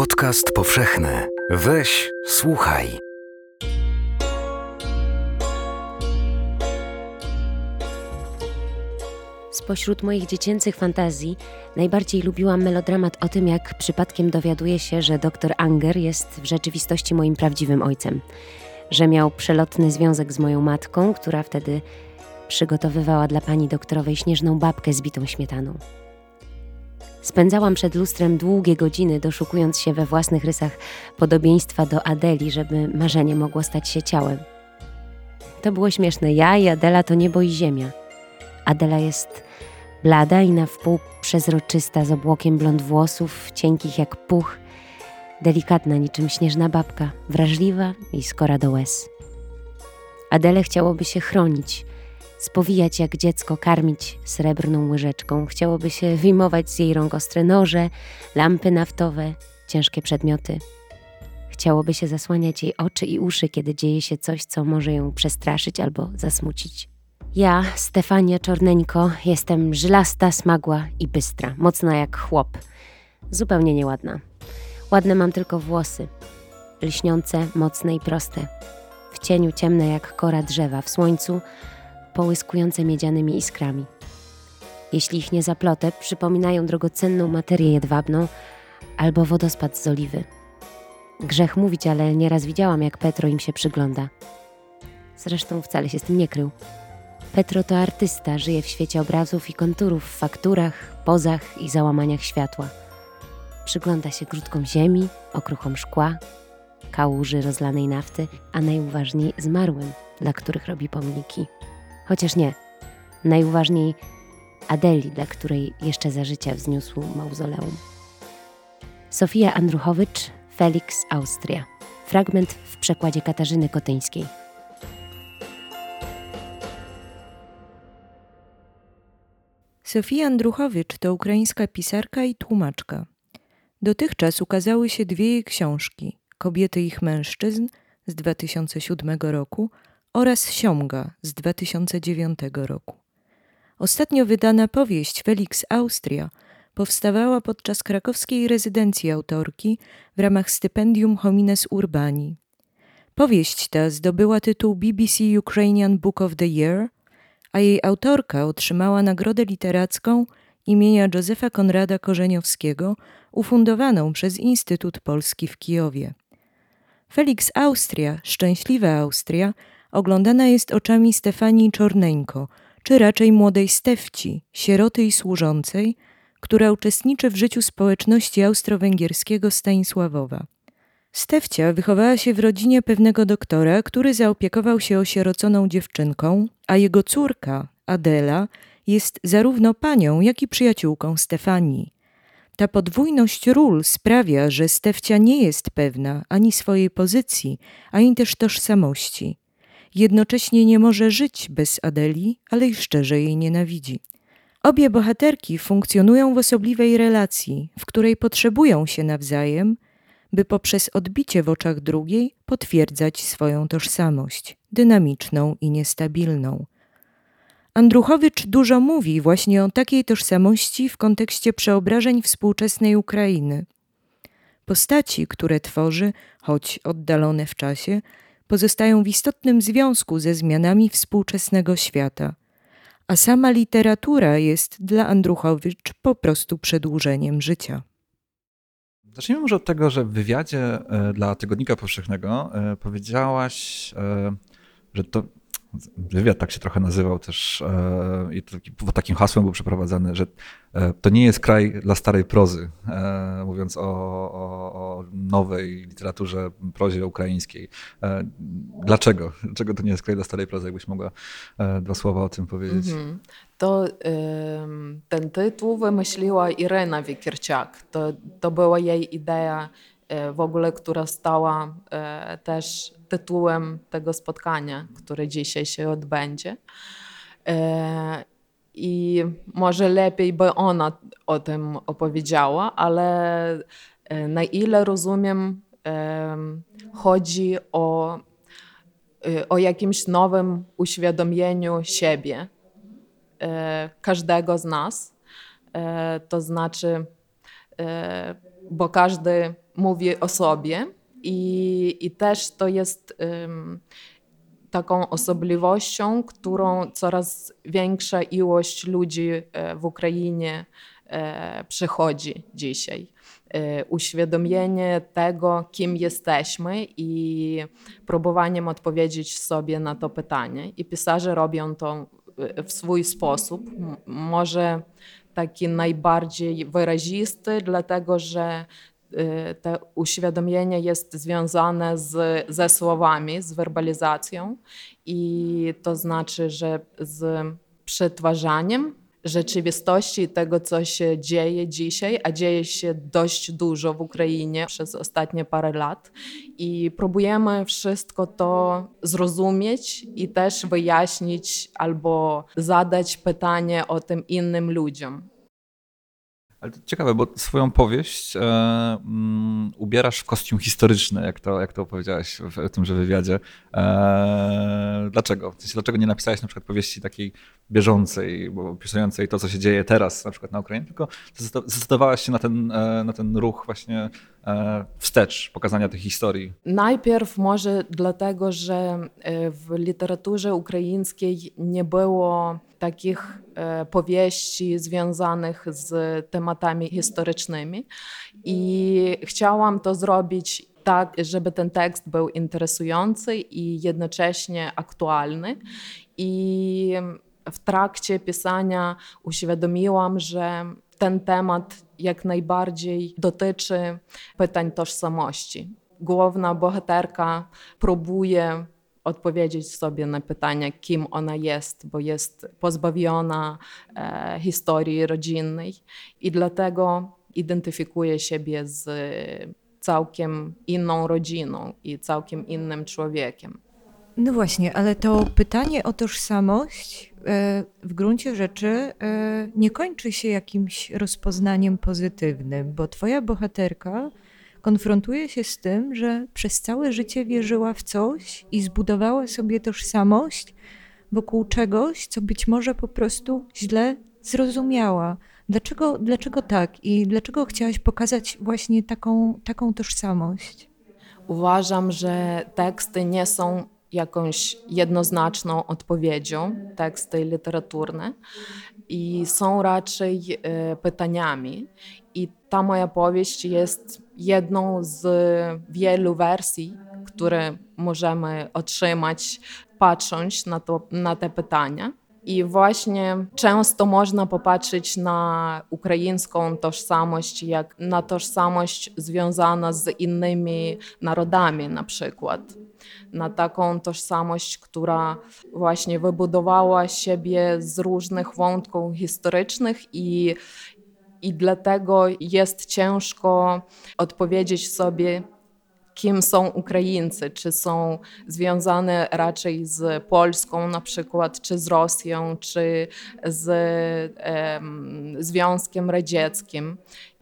Podcast powszechny. Weź, słuchaj. Spośród moich dziecięcych fantazji najbardziej lubiłam melodramat o tym, jak przypadkiem dowiaduje się, że dr Anger jest w rzeczywistości moim prawdziwym ojcem. Że miał przelotny związek z moją matką, która wtedy przygotowywała dla pani doktorowej śnieżną babkę z bitą śmietaną. Spędzałam przed lustrem długie godziny, doszukując się we własnych rysach podobieństwa do Adeli, żeby marzenie mogło stać się ciałem. To było śmieszne. Ja i Adela to niebo i ziemia. Adela jest blada i na wpół przezroczysta, z obłokiem blond włosów, cienkich jak puch, delikatna niczym śnieżna babka, wrażliwa i skora do łez. Adele chciałoby się chronić, spowijać jak dziecko, karmić srebrną łyżeczką. Chciałoby się wyjmować z jej rąk ostre noże, lampy naftowe, ciężkie przedmioty. Chciałoby się zasłaniać jej oczy i uszy, kiedy dzieje się coś, co może ją przestraszyć albo zasmucić. Ja, Stefania Czorneńko, jestem żylasta, smagła i bystra, mocna jak chłop. Zupełnie nieładna. Ładne mam tylko włosy. Lśniące, mocne i proste. W cieniu ciemne jak kora drzewa, w słońcu połyskujące miedzianymi iskrami. Jeśli ich nie zaplotę, przypominają drogocenną materię jedwabną albo wodospad z oliwy. Grzech mówić, ale nieraz widziałam, jak Petro im się przygląda. Zresztą wcale się z tym nie krył. Petro to artysta, żyje w świecie obrazów i konturów, w fakturach, pozach i załamaniach światła. Przygląda się grudkom ziemi, okruchom szkła, kałuży rozlanej nafty, a najuważniej zmarłym, dla których robi pomniki. Chociaż nie. Najuważniej Adeli, dla której jeszcze za życia wzniósł mauzoleum. Sofia Andruchowicz, Felix Austria. Fragment w przekładzie Katarzyny Kotyńskiej. Sofia Andruchowicz to ukraińska pisarka i tłumaczka. Dotychczas ukazały się dwie jej książki: Kobiety ich mężczyzn z 2007 roku oraz Siomga z 2009 roku. Ostatnio wydana powieść Felix Austria powstawała podczas krakowskiej rezydencji autorki w ramach stypendium Homines Urbani. Powieść ta zdobyła tytuł BBC Ukrainian Book of the Year, a jej autorka otrzymała nagrodę literacką imienia Józefa Konrada Korzeniowskiego, ufundowaną przez Instytut Polski w Kijowie. Felix Austria, Szczęśliwa Austria, oglądana jest oczami Stefanii Czorneńko, czy raczej młodej Stefci, sieroty i służącej, która uczestniczy w życiu społeczności austro-węgierskiego Stanisławowa. Stefcia wychowała się w rodzinie pewnego doktora, który zaopiekował się osieroconą dziewczynką, a jego córka, Adela, jest zarówno panią, jak i przyjaciółką Stefanii. Ta podwójność ról sprawia, że Stefcia nie jest pewna ani swojej pozycji, ani też tożsamości. Jednocześnie nie może żyć bez Adeli, ale i szczerze jej nienawidzi. Obie bohaterki funkcjonują w osobliwej relacji, w której potrzebują się nawzajem, by poprzez odbicie w oczach drugiej potwierdzać swoją tożsamość, dynamiczną i niestabilną. Andruchowicz dużo mówi właśnie o takiej tożsamości w kontekście przeobrażeń współczesnej Ukrainy. Postaci, które tworzy, choć oddalone w czasie, pozostają w istotnym związku ze zmianami współczesnego świata, a sama literatura jest dla Andruchowicz po prostu przedłużeniem życia. Zacznijmy może od tego, że w wywiadzie e, dla Tygodnika Powszechnego e, powiedziałaś, e, że to wywiad tak się trochę nazywał też e, i taki, pod takim hasłem był przeprowadzany, że e, to nie jest kraj dla starej prozy, e, mówiąc o, o, o, nowej literaturze, prozie ukraińskiej. Dlaczego? Dlaczego to nie jest kraj dla starej prozy? Jakbyś mogła dwa słowa o tym powiedzieć? -hmm. To ten tytuł wymyśliła Irena Wikierciak. To, to była jej idea w ogóle, która stała też tytułem tego spotkania, które dzisiaj się odbędzie. E, I może lepiej by ona o tym opowiedziała, ale e, na ile rozumiem, e, chodzi o, o jakimś nowym uświadomieniu siebie, każdego z nas. To znaczy, bo każdy mówi o sobie i, i też to jest um, taką osobliwością, którą coraz większa ilość ludzi e, w Ukrainie e, przechodzi dzisiaj. E, uświadomienie tego, kim jesteśmy i próbowaniem odpowiedzieć sobie na to pytanie. I pisarze robią to w swój sposób, może taki najbardziej wyrazisty, dlatego że Y, to uświadomienie jest związane z, ze słowami, z werbalizacją i to znaczy, że z przetwarzaniem rzeczywistości tego, co się dzieje dzisiaj, a dzieje się dość dużo w Ukrainie przez ostatnie parę lat. I próbujemy wszystko to zrozumieć i też wyjaśnić albo zadać pytanie o tym innym ludziom. Ale to ciekawe, bo swoją powieść e, mm, ubierasz w kostium historyczny, jak to, jak to powiedziałeś w, w tymże wywiadzie. E, dlaczego? W sensie, dlaczego nie napisałeś na przykład powieści takiej bieżącej, bo opisującej to, co się dzieje teraz na przykład na Ukrainie, tylko zdecydowałaś się na ten, e, na ten ruch właśnie e, wstecz, pokazania tych historii? Najpierw może dlatego, że e, w literaturze ukraińskiej nie było takich e, powieści związanych z tematami historycznymi i chciałam to zrobić tak, żeby ten tekst był interesujący i jednocześnie aktualny. I w trakcie pisania uświadomiłam, że ten temat jak najbardziej dotyczy pytań tożsamości. Główna bohaterka próbuje odpowiedzieć sobie na pytanie, kim ona jest, bo jest pozbawiona e, historii rodzinnej i dlatego identyfikuje siebie z całkiem inną rodziną i całkiem innym człowiekiem. No właśnie, ale to pytanie o tożsamość e, w gruncie rzeczy e, nie kończy się jakimś rozpoznaniem pozytywnym, bo twoja bohaterka konfrontuje się z tym, że przez całe życie wierzyła w coś i zbudowała sobie tożsamość wokół czegoś, co być może po prostu źle zrozumiała. Dlaczego, dlaczego tak i dlaczego chciałaś pokazać właśnie taką, taką tożsamość? Uważam, że teksty nie są jakąś jednoznaczną odpowiedzią, teksty literaturne, i są raczej e, pytaniami. I ta moja powieść jest jedną z wielu wersji, które możemy otrzymać, patrząc na, to, na te pytania. I właśnie często można popatrzeć na ukraińską tożsamość jak na tożsamość związana z innymi narodami, na przykład. Na taką tożsamość, która właśnie wybudowała siebie z różnych wątków historycznych i, i dlatego jest ciężko odpowiedzieć sobie, kim są Ukraińcy, czy są związane raczej z Polską na przykład, czy z Rosją, czy z um, Związkiem Radzieckim.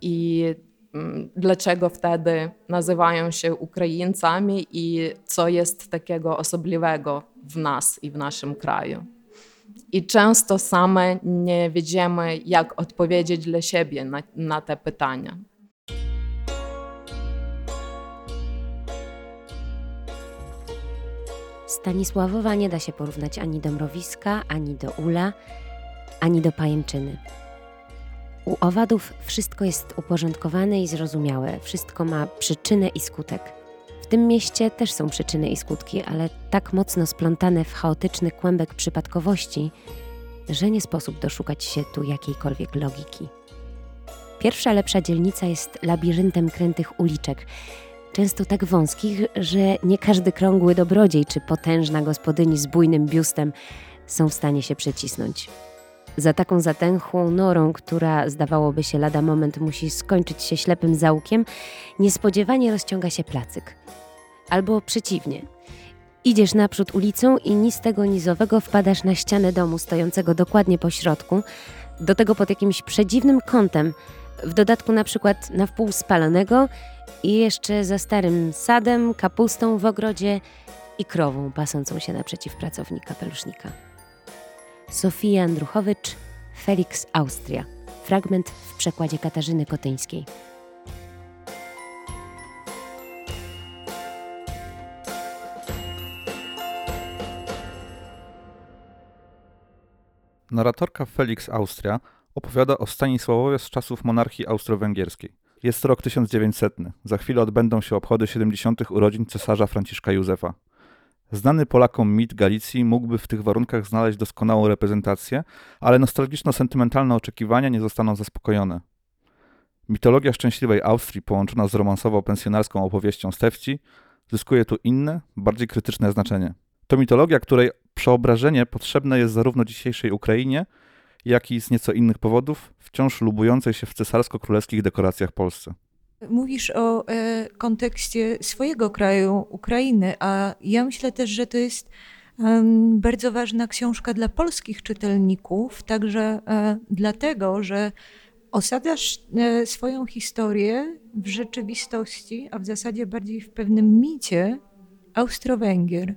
I um, dlaczego wtedy nazywają się Ukraińcami i co jest takiego osobliwego w nas i w naszym kraju. I często same nie wiemy, jak odpowiedzieć dla siebie na, na te pytania. Stanisławowa nie da się porównać ani do Mrowiska, ani do Ula, ani do Pajęczyny. U owadów wszystko jest uporządkowane i zrozumiałe, wszystko ma przyczynę i skutek. Tym mieście też są przyczyny i skutki, ale tak mocno splątane w chaotyczny kłębek przypadkowości, że nie sposób doszukać się tu jakiejkolwiek logiki. Pierwsza lepsza dzielnica jest labiryntem krętych uliczek, często tak wąskich, że nie każdy krągły dobrodziej czy potężna gospodyni z bujnym biustem są w stanie się przecisnąć. Za taką zatęchłą norą, która zdawałoby się lada moment musi skończyć się ślepym zaułkiem, niespodziewanie rozciąga się placyk. Albo przeciwnie. Idziesz naprzód ulicą i ni tego nizowego wpadasz na ścianę domu stojącego dokładnie po środku, do tego pod jakimś przedziwnym kątem, w dodatku na przykład na wpół spalonego i jeszcze za starym sadem, kapustą w ogrodzie i krową pasącą się naprzeciw pracownika pelusznika. Sofia Andruchowicz, Felix Austria. Fragment w przekładzie Katarzyny Kotyńskiej. Narratorka Felix Austria opowiada o Stanisławowie z czasów monarchii austro-węgierskiej. Jest rok 1900. Za chwilę odbędą się obchody 70. urodzin cesarza Franciszka Józefa. Znany Polakom mit Galicji mógłby w tych warunkach znaleźć doskonałą reprezentację, ale nostalgiczno-sentymentalne oczekiwania nie zostaną zaspokojone. Mitologia szczęśliwej Austrii połączona z romansowo-pensjonarską opowieścią Stefci zyskuje tu inne, bardziej krytyczne znaczenie. To mitologia, której przeobrażenie potrzebne jest zarówno dzisiejszej Ukrainie, jak i z nieco innych powodów wciąż lubującej się w cesarsko-królewskich dekoracjach Polsce. Mówisz o e, kontekście swojego kraju, Ukrainy, a ja myślę też, że to jest em, bardzo ważna książka dla polskich czytelników, także e, dlatego, że osadzasz e, swoją historię w rzeczywistości, a w zasadzie bardziej w pewnym micie Austro-Węgier.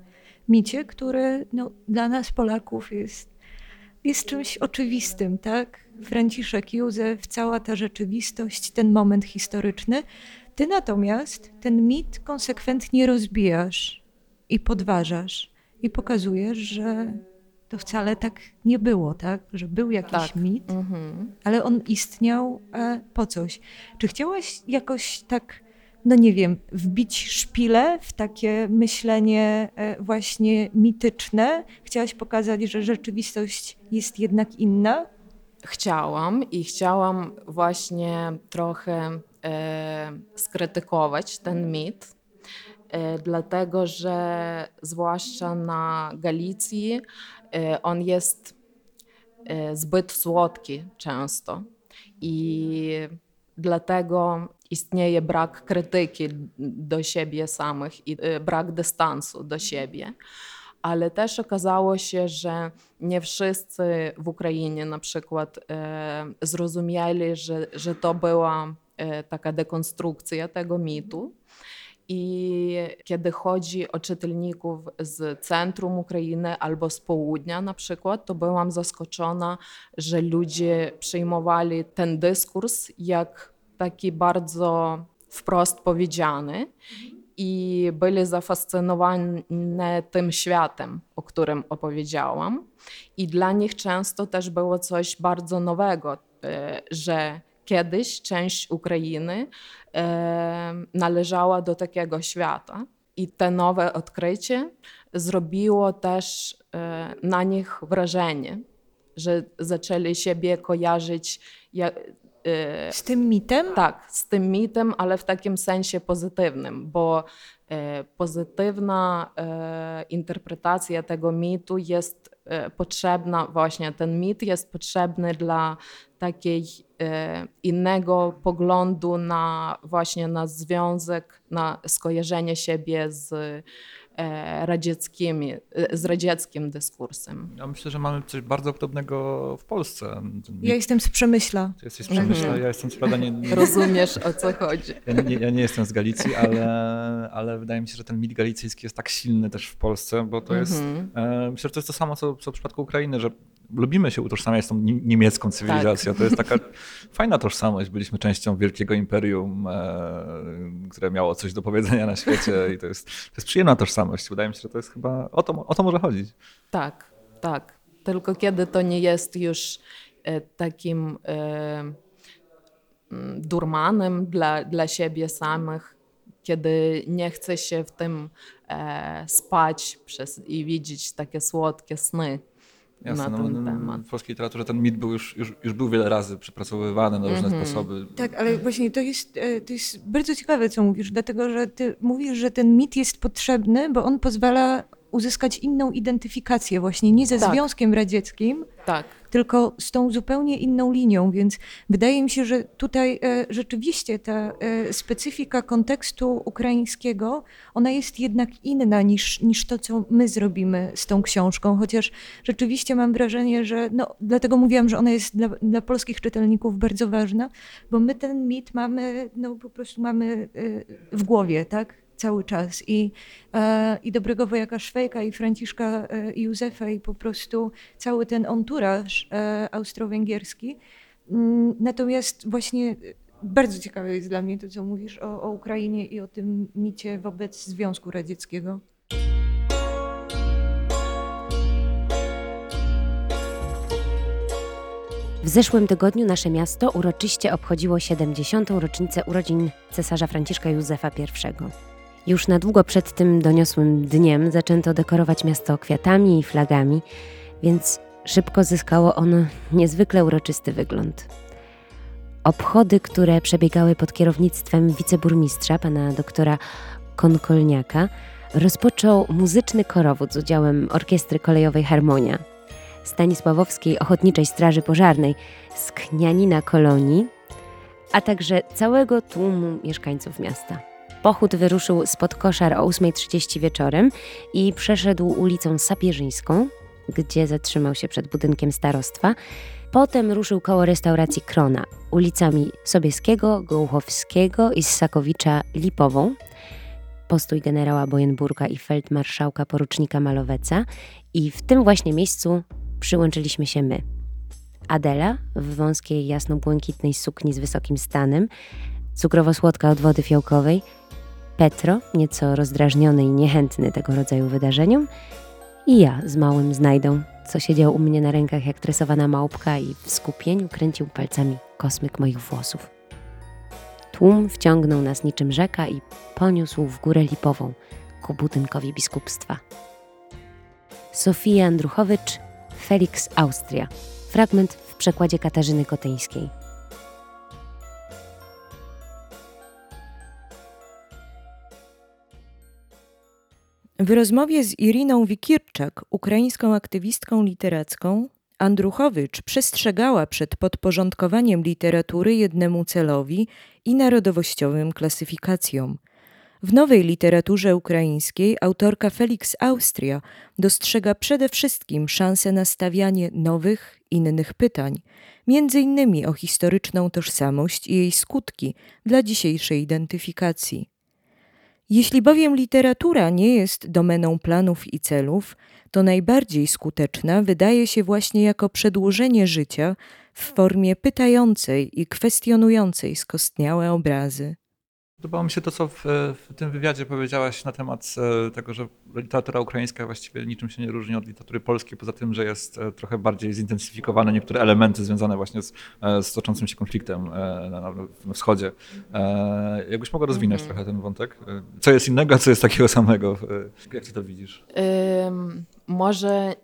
Micie, który no, dla nas Polaków jest jest czymś oczywistym, tak? Franciszek Józef, cała ta rzeczywistość, ten moment historyczny. Ty natomiast ten mit konsekwentnie rozbijasz i podważasz i pokazujesz, że to wcale tak nie było, tak? Że był jakiś Tak. mit, Mhm. ale on istniał po coś. Czy chciałaś jakoś tak, no nie wiem, wbić szpilę w takie myślenie e, właśnie mityczne? Chciałaś pokazać, że rzeczywistość jest jednak inna? Chciałam i chciałam właśnie trochę e, skrytykować ten mit, e, dlatego że zwłaszcza na Galicji e, on jest e, zbyt słodki często i dlatego istnieje brak krytyki do siebie samych i e, brak dystansu do siebie. Ale też okazało się, że nie wszyscy w Ukrainie na przykład e, zrozumieli, że, że to była e, taka dekonstrukcja tego mitu. I kiedy chodzi o czytelników z centrum Ukrainy albo z południa na przykład, to byłam zaskoczona, że ludzie przyjmowali ten dyskurs jak taki bardzo wprost powiedziany i byli zafascynowani tym światem, o którym opowiedziałam. I dla nich często też było coś bardzo nowego, e, że kiedyś część Ukrainy należała do takiego świata. I te nowe odkrycie zrobiło też e, na nich wrażenie, że zaczęli siebie kojarzyć e, Z tym mitem? tak, z tym mitem, ale w takim sensie pozytywnym, bo e, pozytywna interpretacja tego mitu jest potrzebna, właśnie ten mit jest potrzebny dla takiej e, innego poglądu na właśnie na związek, na skojarzenie siebie z e, radzieckimi, e, z radzieckim dyskursem. Ja myślę, że mamy coś bardzo podobnego w Polsce. Ja jestem z Przemyśla. Ty jesteś z Przemyśla, Mhm. ja jestem co prawda nie, nie, Rozumiesz o co chodzi? ja, nie, ja nie jestem z Galicji, ale, ale wydaje mi się, że ten mit galicyjski jest tak silny też w Polsce, bo to jest, Mhm. e, myślę, że to jest to samo, co, co w przypadku Ukrainy, że lubimy się utożsamiać z tą ni- niemiecką cywilizacją. To jest taka fajna tożsamość. Byliśmy częścią wielkiego imperium, e, które miało coś do powiedzenia na świecie i to jest, to jest przyjemna tożsamość. Wydaje mi się, że to jest chyba, o to, o to może chodzić. Tak, tak. Tylko kiedy to nie jest już e, takim e, mm, durmanem dla, dla siebie samych, kiedy nie chce się w tym spać przez, i widzieć takie słodkie sny Jasne, na no, ten no, temat. w polskiej literaturze ten mit był już, już, już był wiele razy przepracowywany na różne Mhm. sposoby. Tak, ale właśnie to jest, e, to jest bardzo ciekawe, co mówisz, dlatego że ty mówisz, że ten mit jest potrzebny, bo on pozwala uzyskać inną identyfikację, właśnie nie ze Tak. Związkiem Radzieckim, Tak, tylko z tą zupełnie inną linią, więc wydaje mi się, że tutaj e, rzeczywiście ta e, specyfika kontekstu ukraińskiego, ona jest jednak inna niż, niż to, co my zrobimy z tą książką, chociaż rzeczywiście mam wrażenie, że, no dlatego mówiłam, że ona jest dla, dla polskich czytelników bardzo ważna, bo my ten mit mamy, no po prostu mamy e, w głowie, tak? Cały czas i, e, i dobrego wojaka Szwejka i Franciszka e, i Józefa i po prostu cały ten enturaż e, austro-węgierski. Mm, Natomiast właśnie bardzo ciekawe jest dla mnie to, co mówisz o, o Ukrainie i o tym micie wobec Związku Radzieckiego. W zeszłym tygodniu nasze miasto uroczyście obchodziło 70. rocznicę urodzin cesarza Franciszka Józefa I. Już na długo przed tym doniosłym dniem zaczęto dekorować miasto kwiatami i flagami, więc szybko zyskało ono niezwykle uroczysty wygląd. Obchody, które przebiegały pod kierownictwem wiceburmistrza, pana doktora Konkolniaka, rozpoczął muzyczny korowód z udziałem Orkiestry Kolejowej Harmonia, Stanisławowskiej Ochotniczej Straży Pożarnej, z Knianina Kolonii, a także całego tłumu mieszkańców miasta. Pochód wyruszył spod koszar o 8.30 wieczorem i przeszedł ulicą Sapieżyńską, gdzie zatrzymał się przed budynkiem starostwa. Potem ruszył koło restauracji Krona, ulicami Sobieskiego, Gołuchowskiego i Ssakowicza Lipową, postój generała Bojenburga i feldmarszałka porucznika Maloweca i w tym właśnie miejscu przyłączyliśmy się my. Adela w wąskiej jasno-błękitnej sukni z wysokim stanem, cukrowo-słodka od wody fiołkowej, Petro, nieco rozdrażniony i niechętny tego rodzaju wydarzeniom, i ja z małym znajdą, co siedział u mnie na rękach jak tresowana małpka i w skupieniu kręcił palcami kosmyk moich włosów. Tłum wciągnął nas niczym rzeka i poniósł w górę lipową ku budynkowi biskupstwa. Sofia Andruchowicz, Felix Austria. Fragment w przekładzie Katarzyny Kotyńskiej. W rozmowie z Iriną Wikirczak, ukraińską aktywistką literacką, Andruchowicz przestrzegała przed podporządkowaniem literatury jednemu celowi i narodowościowym klasyfikacjom. W nowej literaturze ukraińskiej autorka Felix Austria dostrzega przede wszystkim szansę na stawianie nowych, innych pytań, między innymi o historyczną tożsamość i jej skutki dla dzisiejszej identyfikacji. Jeśli bowiem literatura nie jest domeną planów i celów, to najbardziej skuteczna wydaje się właśnie jako przedłużenie życia w formie pytającej i kwestionującej skostniałe obrazy. Podobało mi się to, co w, w tym wywiadzie powiedziałaś na temat e, tego, że literatura ukraińska właściwie niczym się nie różni od literatury polskiej, poza tym, że jest e, trochę bardziej zintensyfikowane niektóre elementy związane właśnie z, e, z toczącym się konfliktem na, na, wschodzie. Jakbyś mogła rozwinąć Mhm. trochę ten wątek? Co jest innego, a co jest takiego samego? Jak ty to widzisz? Ем, Może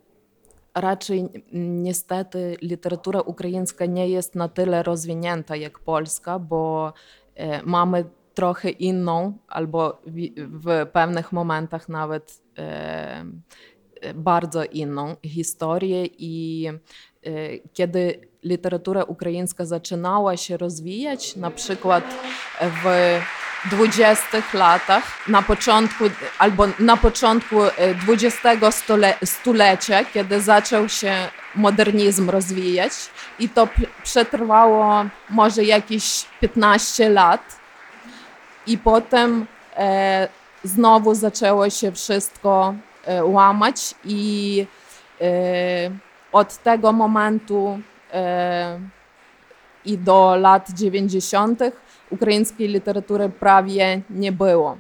raczej niestety literatura ukraińska nie jest na tyle rozwinięta jak polska, bo mamy trochę inną, albo w, w pewnych momentach nawet e, e, bardzo inną historię i e, kiedy literatura ukraińska zaczynała się rozwijać, na przykład w 20 latach, na początku albo na początku e, XX stule, stulecia, kiedy zaczął się modernizm rozwijać i to przetrwało może jakieś 15 lat i potem e, znowu zaczęło się wszystko e, łamać i e, od tego momentu e, i do lat 90. ukraińskiej literatury prawie nie było.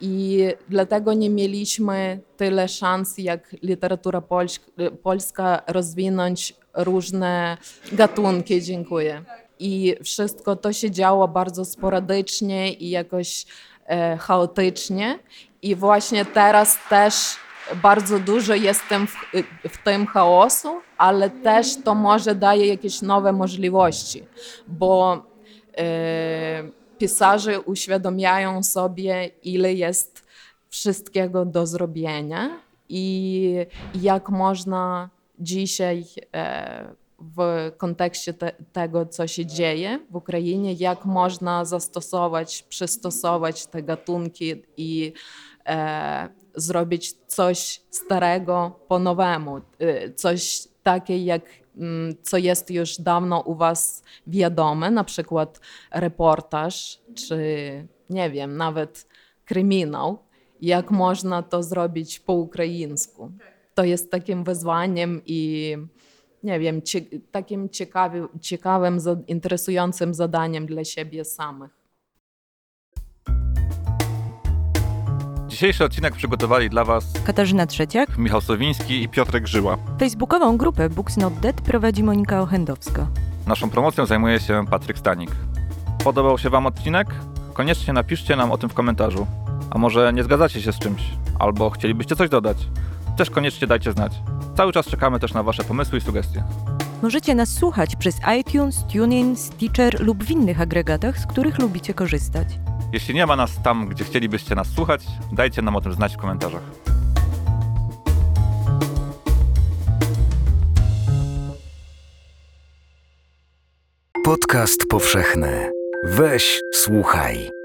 I dlatego nie mieliśmy tyle szans jak literatura polś- polska rozwinąć różne gatunki. Dziękuję. I wszystko to się działo bardzo sporadycznie i jakoś e, chaotycznie. I właśnie teraz też bardzo dużo jestem w, w tym chaosu, ale też to może daje jakieś nowe możliwości, bo e, pisarze uświadamiają sobie, ile jest wszystkiego do zrobienia i jak można dzisiaj e, w kontekście te, tego, co się dzieje w Ukrainie, jak można zastosować, przystosować te gatunki i e, zrobić coś starego po nowemu, e, coś takie jak mm, co jest już dawno u was wiadome, na przykład reportaż, czy nie wiem, nawet kryminał, jak można to zrobić po ukraińsku. To jest takim wyzwaniem i nie wiem, cie, takim ciekawi, ciekawym, interesującym zadaniem dla siebie samych. Dzisiejszy odcinek przygotowali dla Was Katarzyna Trzeciak, Michał Sowiński i Piotrek Żyła. facebookową grupę Books Not Dead prowadzi Monika Ochendowska. Naszą promocją zajmuje się Patryk Stanik. Podobał się Wam odcinek? Koniecznie napiszcie nam o tym w komentarzu. A może nie zgadzacie się z czymś, albo chcielibyście coś dodać? Też koniecznie dajcie znać. Cały czas czekamy też na Wasze pomysły i sugestie. Możecie nas słuchać przez iTunes, TuneIn, Stitcher lub w innych agregatach, z których lubicie korzystać. Jeśli nie ma nas tam, gdzie chcielibyście nas słuchać, dajcie nam o tym znać w komentarzach. Podcast powszechny. Weź, słuchaj.